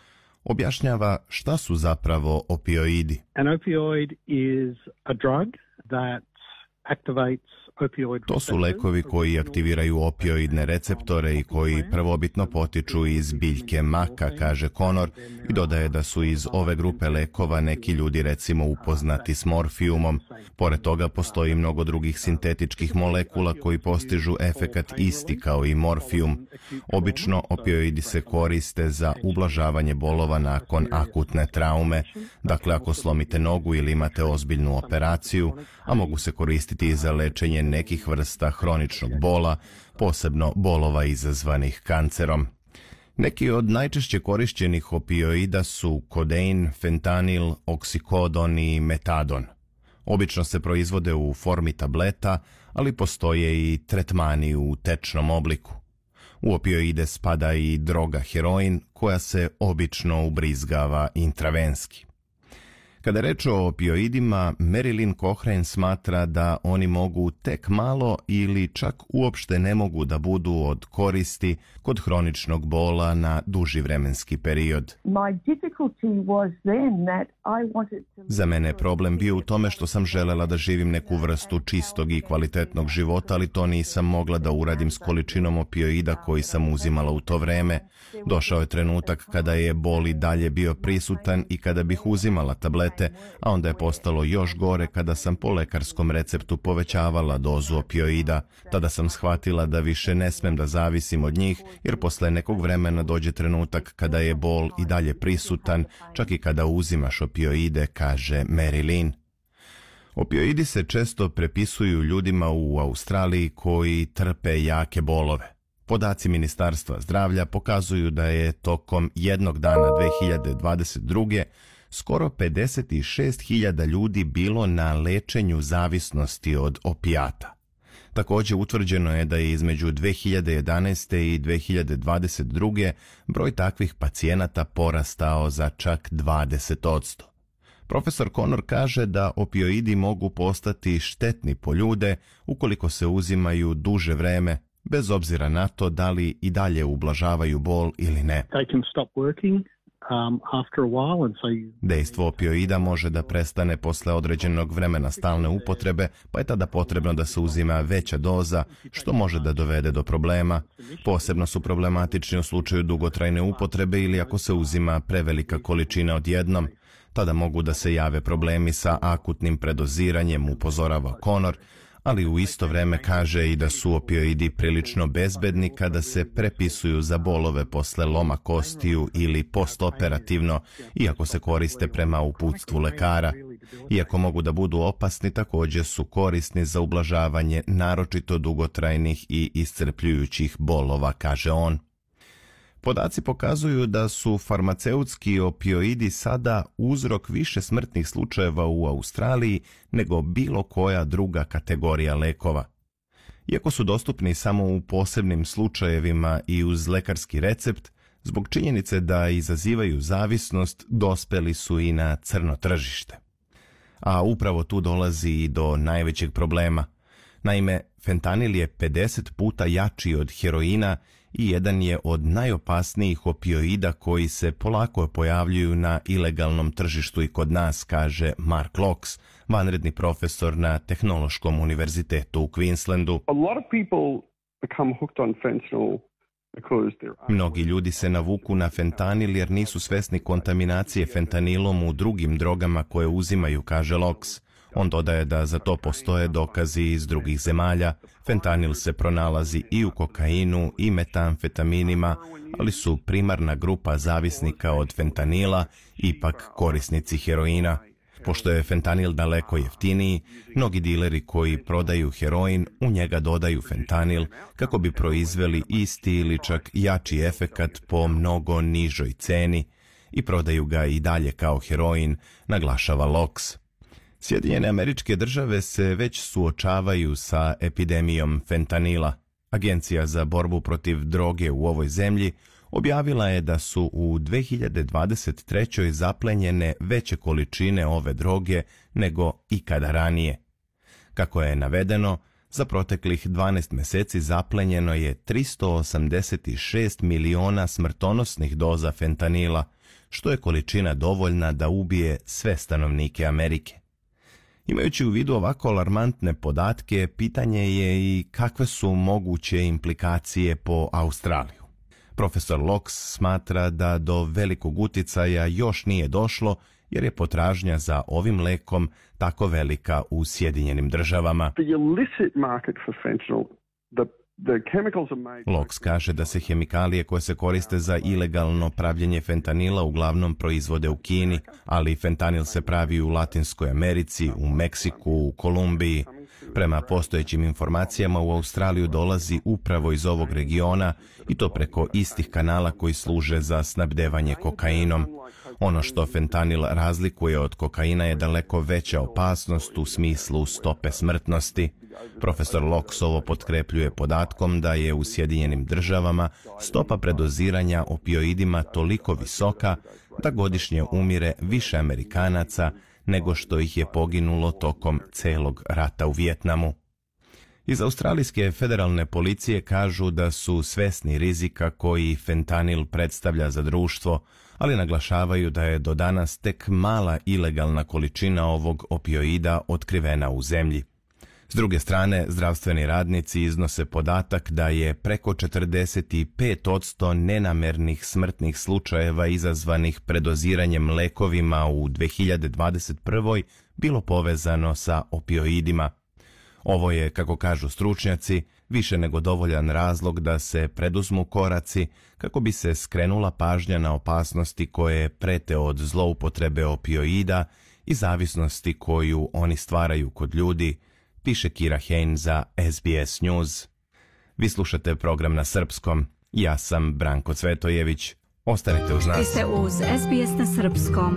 objašnjava šta su zapravo opioidi. An opioid is a drug that activates To su lekovi koji aktiviraju opioidne receptore i koji prvobitno potiču iz biljke maka, kaže Conor, i dodaje da su iz ove grupe lekova neki ljudi recimo upoznati s morfijumom. Pored toga postoji mnogo drugih sintetičkih molekula koji postižu efekat isti kao i morfijum. Obično opioidi se koriste za ublažavanje bolova nakon akutne traume, dakle ako slomite nogu ili imate ozbiljnu operaciju, a mogu se koristiti i za lečenje nekih vrsta hroničnog bola, posebno bolova izazvanih kancerom. Neki od najčešće korišćenih opioida su kodein, fentanil, oksikodon i metadon. Obično se proizvode u formi tableta, ali postoje i tretmani u tečnom obliku. U opioide spada i droga heroin koja se obično ubrizgava intravenski. Kada reč o opioidima, Marilyn Cochrane smatra da oni mogu tek malo ili čak uopšte ne mogu da budu od koristi kod hroničnog bola na duži vremenski period. Za mene je problem bio u tome što sam želela da živim neku vrstu čistog i kvalitetnog života, ali to nisam mogla da uradim s količinom opioida koji sam uzimala u to vreme. Došao je trenutak kada je bol i dalje bio prisutan i kada bih uzimala tablete, a onda je postalo još gore kada sam po lekarskom receptu povećavala dozu opioida. Tada sam shvatila da više ne smem da zavisim od njih, jer posle nekog vremena dođe trenutak kada je bol i dalje prisutan, čak i kada uzimaš opioide, kaže Mary Opioidi se često prepisuju ljudima u Australiji koji trpe jake bolove. Podaci Ministarstva zdravlja pokazuju da je tokom jednog dana 2022. skoro 56.000 ljudi bilo na lečenju zavisnosti od opijata. Također utvrđeno je da je između 2011. i 2022. broj takvih pacijenata porastao za čak 20%. Profesor Conor kaže da opioidi mogu postati štetni po ljude ukoliko se uzimaju duže vreme, bez obzira na to da li i dalje ublažavaju bol ili ne. Um, Dejstvo opioida može da prestane posle određenog vremena stalne upotrebe, pa je tada potrebno da se uzima veća doza, što može da dovede do problema. Posebno su problematični u slučaju dugotrajne upotrebe ili ako se uzima prevelika količina odjednom. Tada mogu da se jave problemi sa akutnim predoziranjem, upozorava Conor, ali u isto vreme kaže i da su opioidi prilično bezbedni kada se prepisuju za bolove posle loma kostiju ili postoperativno, iako se koriste prema uputstvu lekara. Iako mogu da budu opasni, također su korisni za ublažavanje naročito dugotrajnih i iscrpljujućih bolova, kaže on. Podaci pokazuju da su farmaceutski opioidi sada uzrok više smrtnih slučajeva u Australiji nego bilo koja druga kategorija lekova. Iako su dostupni samo u posebnim slučajevima i uz lekarski recept, zbog činjenice da izazivaju zavisnost, dospeli su i na crno tržište. A upravo tu dolazi i do najvećeg problema. Naime, fentanil je 50 puta jači od heroina i jedan je od najopasnijih opioida koji se polako pojavljuju na ilegalnom tržištu i kod nas, kaže Mark Locks, vanredni profesor na Tehnološkom univerzitetu u Queenslandu. Mnogi ljudi se navuku na fentanil jer nisu svesni kontaminacije fentanilom u drugim drogama koje uzimaju, kaže Locks. On dodaje da za to postoje dokazi iz drugih zemalja. Fentanil se pronalazi i u kokainu i metamfetaminima, ali su primarna grupa zavisnika od fentanila ipak korisnici heroina. Pošto je fentanil daleko jeftiniji, mnogi dileri koji prodaju heroin u njega dodaju fentanil kako bi proizveli isti ili čak jači efekat po mnogo nižoj ceni i prodaju ga i dalje kao heroin, naglašava Lox. Sjedinjene američke države se već suočavaju sa epidemijom fentanila. Agencija za borbu protiv droge u ovoj zemlji objavila je da su u 2023. zaplenjene veće količine ove droge nego ikada ranije. Kako je navedeno, za proteklih 12 mjeseci zaplenjeno je 386 miliona smrtonosnih doza fentanila, što je količina dovoljna da ubije sve stanovnike Amerike. Imajući u vidu ovako alarmantne podatke, pitanje je i kakve su moguće implikacije po Australiju. Profesor Lox smatra da do velikog uticaja još nije došlo jer je potražnja za ovim lekom tako velika u Sjedinjenim državama. Lox kaže da se hemikalije koje se koriste za ilegalno pravljenje fentanila uglavnom proizvode u Kini, ali fentanil se pravi u Latinskoj Americi, u Meksiku, u Kolumbiji. Prema postojećim informacijama u Australiju dolazi upravo iz ovog regiona i to preko istih kanala koji služe za snabdevanje kokainom. Ono što fentanil razlikuje od kokaina je daleko veća opasnost u smislu stope smrtnosti. Profesor Lox ovo potkrepljuje podatkom da je u Sjedinjenim državama stopa predoziranja opioidima toliko visoka da godišnje umire više Amerikanaca nego što ih je poginulo tokom celog rata u Vijetnamu. Iz australijske federalne policije kažu da su svesni rizika koji fentanil predstavlja za društvo, ali naglašavaju da je do danas tek mala ilegalna količina ovog opioida otkrivena u zemlji. S druge strane, zdravstveni radnici iznose podatak da je preko 45% nenamernih smrtnih slučajeva izazvanih predoziranjem lekovima u 2021. bilo povezano sa opioidima. Ovo je, kako kažu stručnjaci, više nego dovoljan razlog da se preduzmu koraci kako bi se skrenula pažnja na opasnosti koje prete od zloupotrebe opioida i zavisnosti koju oni stvaraju kod ljudi, piše Kira Hein za SBS News. Vi slušate program na srpskom. Ja sam Branko Cvetojević. Ostanite uz nas. Vi ste uz SBS na srpskom.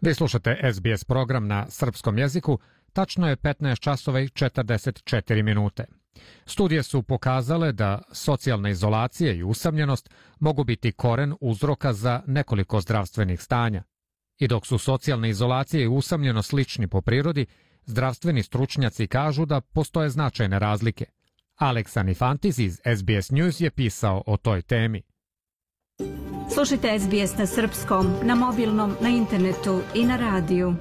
Vi slušate SBS program na srpskom jeziku. Tačno je 15 časova i 44 minute. Studije su pokazale da socijalna izolacija i usamljenost mogu biti koren uzroka za nekoliko zdravstvenih stanja. I dok su socijalna izolacija i usamljenost slični po prirodi, stručnjaci kažu da postoje značajne razlike. Alex Anifantis iz SBS News je pisao o toj temi. Slušajte SBS na srpskom, na mobilnom, na internetu i na radiju.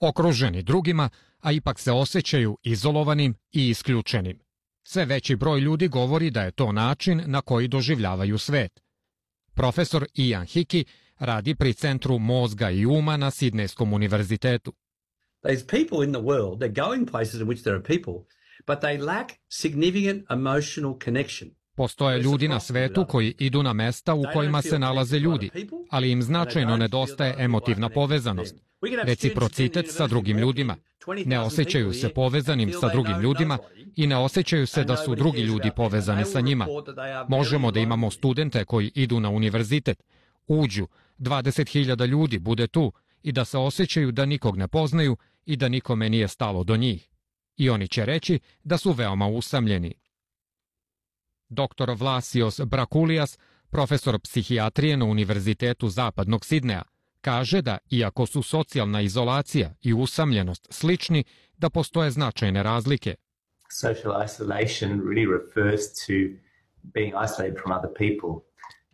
Okruženi drugima, a ipak se osjećaju izolovanim i isključenim. Sve veći broj ljudi govori da je to način na koji doživljavaju svet. Profesor Ian Hickey radi pri Centru mozga i uma na Sidnejskom univerzitetu. There's people in the world, they're going places in which there are people, but they lack significant emotional connection. Postoje ljudi na svetu koji idu na mesta u kojima se nalaze ljudi, ali im značajno nedostaje emotivna povezanost, reciprocitet sa drugim ljudima. Ne osjećaju se povezanim sa drugim ljudima i ne osjećaju se da su drugi ljudi povezani sa njima. Možemo da imamo studente koji idu na univerzitet, uđu, 20.000 ljudi bude tu i da se osjećaju da nikog ne poznaju i da nikome nije stalo do njih. I oni će reći da su veoma usamljeni. Dr. Vlasios Brakulijas, profesor psihijatrije na Univerzitetu Zapadnog Sidneja, kaže da, iako su socijalna izolacija i usamljenost slični, da postoje značajne razlike. Social isolation really refers to being isolated from other people.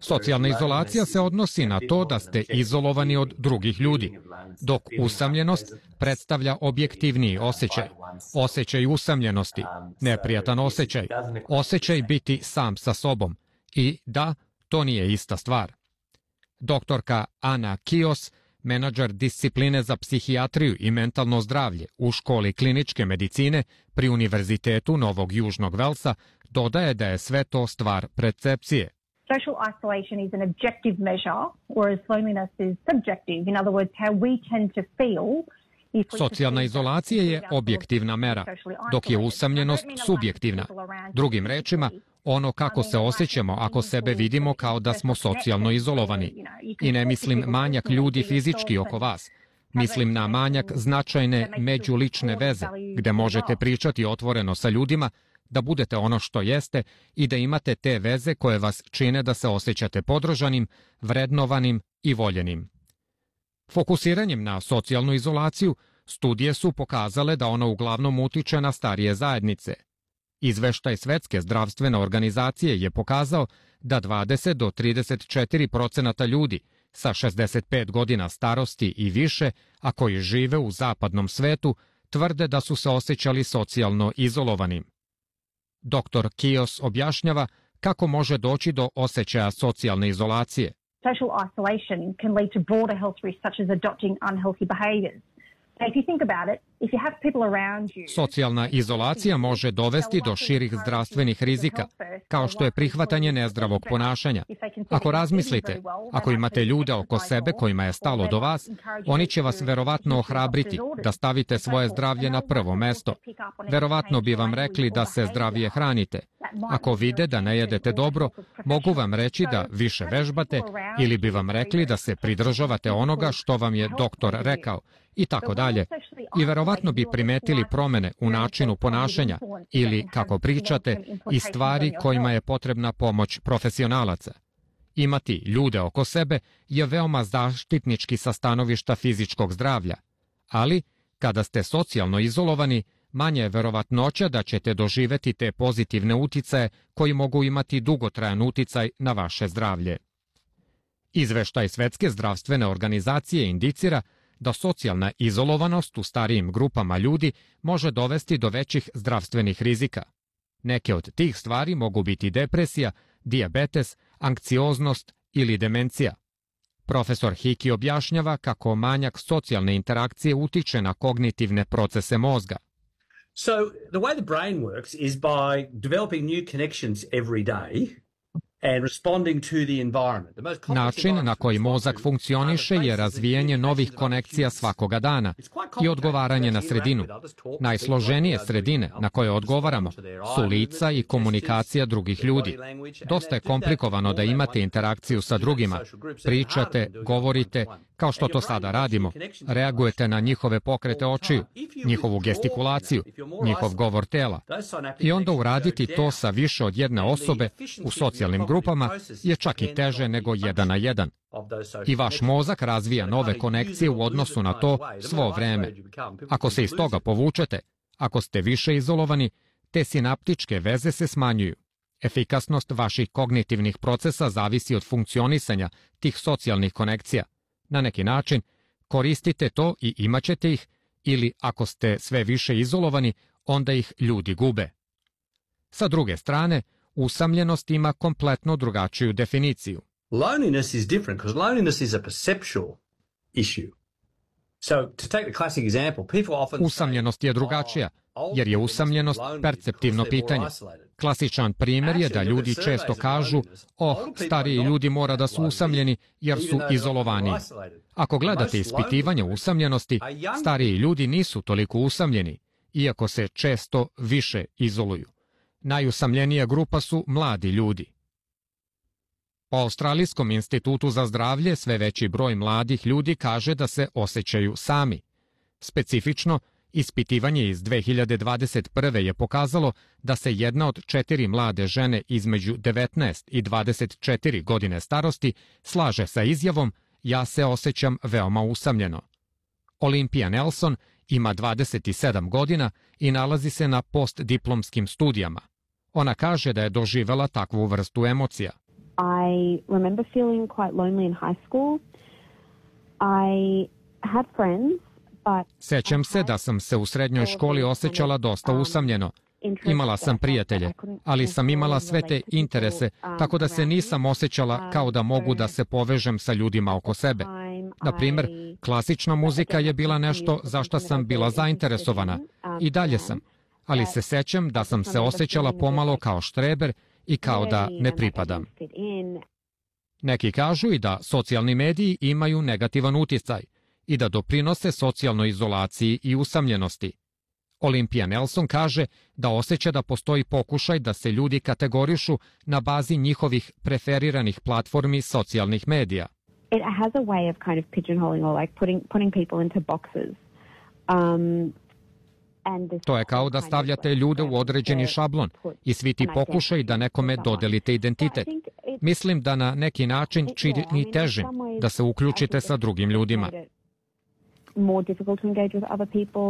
Socijalna izolacija se odnosi na to da ste izolovani od drugih ljudi, dok usamljenost predstavlja objektivniji osjećaj, osjećaj usamljenosti, neprijatan osjećaj, osjećaj biti sam sa sobom. I da, to nije ista stvar. Doktorka Ana Kios, menadžer discipline za psihijatriju i mentalno zdravlje u školi kliničke medicine pri Univerzitetu Novog Južnog Velsa, dodaje da je sve to stvar percepcije. Social isolation is an objective measure, whereas loneliness is subjective. In other words, how we tend to feel Socijalna izolacija je objektivna mera, dok je usamljenost subjektivna. Drugim rečima, ono kako se osjećamo ako sebe vidimo kao da smo socijalno izolovani. I ne mislim manjak ljudi fizički oko vas. Mislim na manjak značajne međulične veze, gde možete pričati otvoreno sa ljudima da budete ono što jeste i da imate te veze koje vas čine da se osjećate podržanim, vrednovanim i voljenim. Fokusiranjem na socijalnu izolaciju, studije su pokazale da ona uglavnom utiče na starije zajednice. Izveštaj Svetske zdravstvene organizacije je pokazao da 20 do 34 procenata ljudi sa 65 godina starosti i više, a koji žive u zapadnom svetu, tvrde da su se osjećali socijalno izolovanim. Dr. Kios objašnjava kako može doći do osjećaja socijalne izolacije. Social isolation can lead to broader health risks such as adopting unhealthy behaviours. Socijalna izolacija može dovesti do širih zdravstvenih rizika, kao što je prihvatanje nezdravog ponašanja. Ako razmislite, ako imate ljude oko sebe kojima je stalo do vas, oni će vas verovatno ohrabriti da stavite svoje zdravlje na prvo mesto. Verovatno bi vam rekli da se zdravije hranite. Ako vide da ne jedete dobro, mogu vam reći da više vežbate ili bi vam rekli da se pridržavate onoga što vam je doktor rekao i tako dalje. I verovatno bi primetili promene u načinu ponašanja ili, kako pričate, i stvari kojima je potrebna pomoć profesionalaca. Imati ljude oko sebe je veoma zaštitnički sa stanovišta fizičkog zdravlja, ali kada ste socijalno izolovani, manje je verovatnoća da ćete doživeti te pozitivne uticaje koji mogu imati dugotrajan uticaj na vaše zdravlje. Izveštaj Svetske zdravstvene organizacije indicira da socijalna izolovanost u starijim grupama ljudi može dovesti do većih zdravstvenih rizika. Neke od tih stvari mogu biti depresija, dijabetes, ankcioznost ili demencija. Profesor Hiki objašnjava kako manjak socijalne interakcije utiče na kognitivne procese mozga. So the way the brain works is by developing new connections every day Način na koji mozak funkcioniše je razvijanje novih konekcija svakoga dana i odgovaranje na sredinu. Najsloženije sredine na koje odgovaramo su lica i komunikacija drugih ljudi. Dosta je komplikovano da imate interakciju sa drugima. Pričate, govorite, kao što to sada radimo. Reagujete na njihove pokrete očiju, njihovu gestikulaciju, njihov govor tela. I onda uraditi to sa više od jedne osobe u socijalnim grupama je čak i teže nego jedan na jedan. I vaš mozak razvija nove konekcije u odnosu na to svo vreme. Ako se iz toga povučete, ako ste više izolovani, te sinaptičke veze se smanjuju. Efikasnost vaših kognitivnih procesa zavisi od funkcionisanja tih socijalnih konekcija. Na neki način, koristite to i imaćete ih, ili ako ste sve više izolovani, onda ih ljudi gube. Sa druge strane, usamljenost ima kompletno drugačiju definiciju. Loneliness is different because loneliness is a perceptual issue. So, to take the classic example, people often Usamljenost je drugačija, jer je usamljenost perceptivno pitanje. Klasičan primjer je da ljudi često kažu, oh, stariji ljudi mora da su usamljeni jer su izolovani. Ako gledate ispitivanje usamljenosti, stariji ljudi nisu toliko usamljeni, iako se često više izoluju. Najusamljenija grupa su mladi ljudi. Po Australijskom institutu za zdravlje sve veći broj mladih ljudi kaže da se osjećaju sami. Specifično, ispitivanje iz 2021. je pokazalo da se jedna od četiri mlade žene između 19 i 24 godine starosti slaže sa izjavom ja se osjećam veoma usamljeno. Olimpija Nelson ima 27 godina i nalazi se na postdiplomskim studijama. Ona kaže da je doživela takvu vrstu emocija. I remember feeling quite lonely in high school. I had friends, but Sećam se da sam se u srednjoj školi osjećala dosta usamljeno. Imala sam prijatelje, ali sam imala sve te interese, tako da se nisam osjećala kao da mogu da se povežem sa ljudima oko sebe. Na primer, klasična muzika je bila nešto za što sam bila zainteresovana i dalje sam, ali se sećam da sam se osjećala pomalo kao štreber i kao da ne pripadam. Neki kažu i da socijalni mediji imaju negativan uticaj i da doprinose socijalnoj izolaciji i usamljenosti. Olimpija Nelson kaže da osjeća da postoji pokušaj da se ljudi kategorišu na bazi njihovih preferiranih platformi socijalnih medija. it has a way of kind of pigeonholing or like putting putting people into boxes. Um, To je kao da stavljate ljude u određeni šablon i svi ti pokušaj da nekome dodelite identitet. Mislim da na neki način čini težim da se uključite sa drugim ljudima.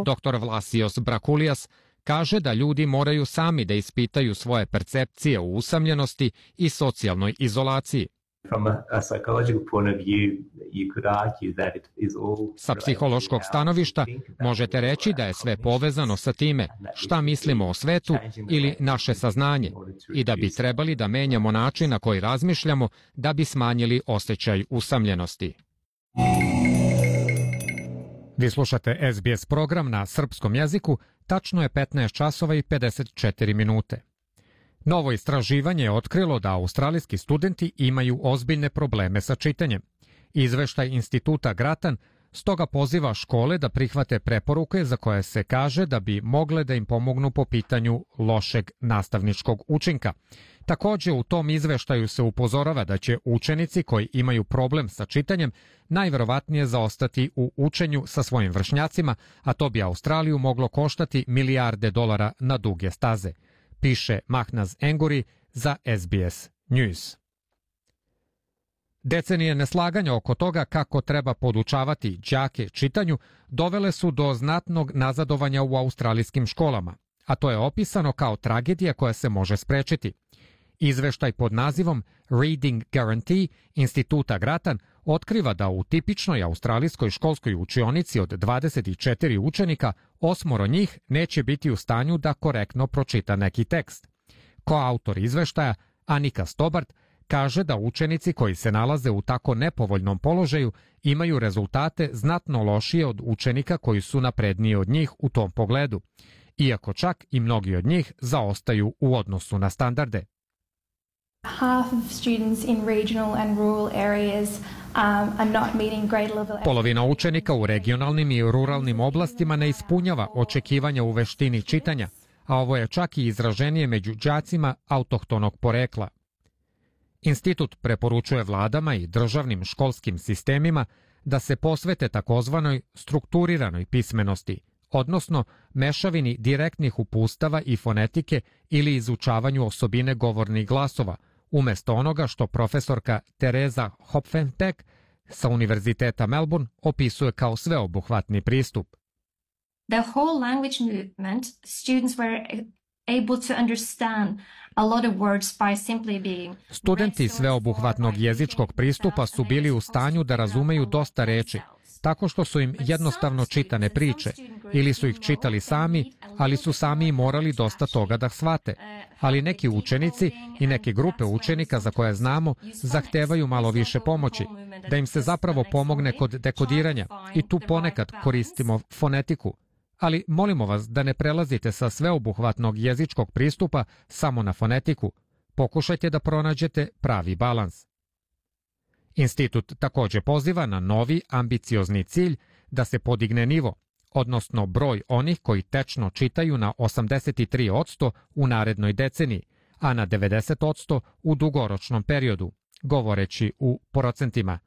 Dr. Vlasios Brakulijas kaže da ljudi moraju sami da ispitaju svoje percepcije u usamljenosti i socijalnoj izolaciji. From a, a psychological point of view, you could argue that it is all Sa psihološkog stanovišta možete reći da je sve povezano sa time šta mislimo o svetu ili naše saznanje i da bi trebali da menjamo način na koji razmišljamo da bi smanjili osjećaj usamljenosti. Vi slušate SBS program na srpskom jeziku, tačno je 15 časova i 54 minute. Novo istraživanje je otkrilo da australijski studenti imaju ozbiljne probleme sa čitanjem. Izveštaj instituta Gratan stoga poziva škole da prihvate preporuke za koje se kaže da bi mogle da im pomognu po pitanju lošeg nastavničkog učinka. Takođe u tom izveštaju se upozorava da će učenici koji imaju problem sa čitanjem najverovatnije zaostati u učenju sa svojim vršnjacima, a to bi Australiju moglo koštati milijarde dolara na duge staze piše Mahnaz Enguri za SBS News. Decenije neslaganja oko toga kako treba podučavati đake čitanju dovele su do znatnog nazadovanja u australijskim školama, a to je opisano kao tragedija koja se može sprečiti. Izveštaj pod nazivom Reading Guarantee instituta Gratan otkriva da u tipičnoj australijskoj školskoj učionici od 24 učenika, osmoro njih neće biti u stanju da korektno pročita neki tekst. Ko autor izveštaja, Anika Stobart, kaže da učenici koji se nalaze u tako nepovoljnom položaju imaju rezultate znatno lošije od učenika koji su napredniji od njih u tom pogledu, iako čak i mnogi od njih zaostaju u odnosu na standarde. Half of students in regional and rural areas Polovina učenika u regionalnim i ruralnim oblastima ne ispunjava očekivanja u veštini čitanja, a ovo je čak i izraženije među đacima autohtonog porekla. Institut preporučuje vladama i državnim školskim sistemima da se posvete takozvanoj strukturiranoj pismenosti, odnosno mešavini direktnih upustava i fonetike ili izučavanju osobine govornih glasova, umesto onoga što profesorka Tereza Hopfenbeck sa Univerziteta Melbourne opisuje kao sveobuhvatni pristup. The whole language movement, students were able to understand a lot of words by simply being Studenti sveobuhvatnog jezičkog pristupa su bili u stanju da razumeju dosta reči, tako što su im jednostavno čitane priče, ili su ih čitali sami, ali su sami morali dosta toga da shvate. Ali neki učenici i neke grupe učenika za koje znamo zahtevaju malo više pomoći, da im se zapravo pomogne kod dekodiranja i tu ponekad koristimo fonetiku. Ali molimo vas da ne prelazite sa sveobuhvatnog jezičkog pristupa samo na fonetiku. Pokušajte da pronađete pravi balans. Institut takođe poziva na novi ambiciozni cilj da se podigne nivo, odnosno broj onih koji tečno čitaju na 83% u narednoj deceniji, a na 90% u dugoročnom periodu, govoreći u procentima.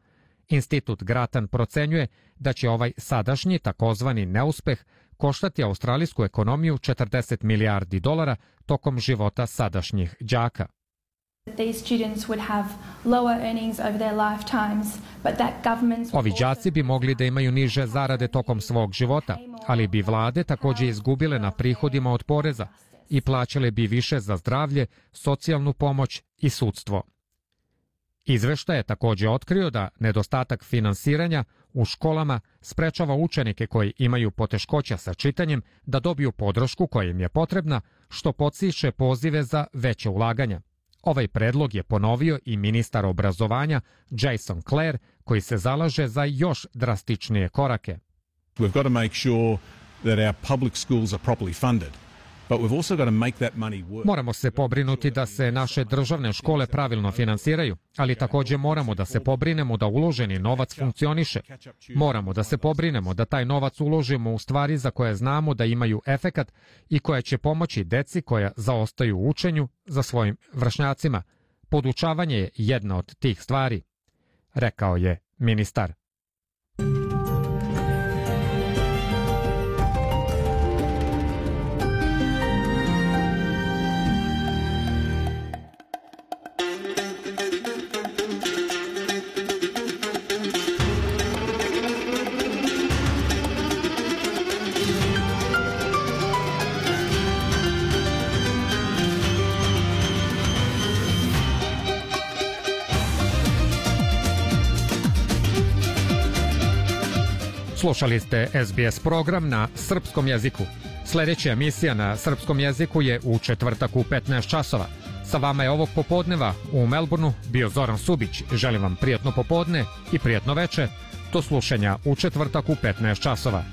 Institut Gratan procenjuje da će ovaj sadašnji takozvani neuspeh koštati australijsku ekonomiju 40 milijardi dolara tokom života sadašnjih đaka. Ovi đaci bi mogli da imaju niže zarade tokom svog života, ali bi vlade takođe izgubile na prihodima od poreza i plaćale bi više za zdravlje, socijalnu pomoć i sudstvo. Izveštaj je takođe otkrio da nedostatak finansiranja u školama sprečava učenike koji imaju poteškoća sa čitanjem da dobiju podršku koja im je potrebna, što podsiše pozive za veće ulaganja. Ovaj predlog je ponovio i ministar obrazovanja Jason Clare, koji se zalaže za još drastičnije korake. We've got to make sure that our public schools are properly funded. Moramo se pobrinuti da se naše državne škole pravilno finansiraju, ali takođe moramo da se pobrinemo da uloženi novac funkcioniše. Moramo da se pobrinemo da taj novac uložimo u stvari za koje znamo da imaju efekat i koje će pomoći deci koja zaostaju u učenju za svojim vršnjacima. Podučavanje je jedna od tih stvari, rekao je ministar. Slušali ste SBS program na srpskom jeziku. Sledeća emisija na srpskom jeziku je u četvrtak u 15 časova. Sa vama je ovog popodneva u Melbourneu bio Zoran Subić. Želim vam prijatno popodne i prijatno veče. Do slušanja u četvrtak u 15 časova.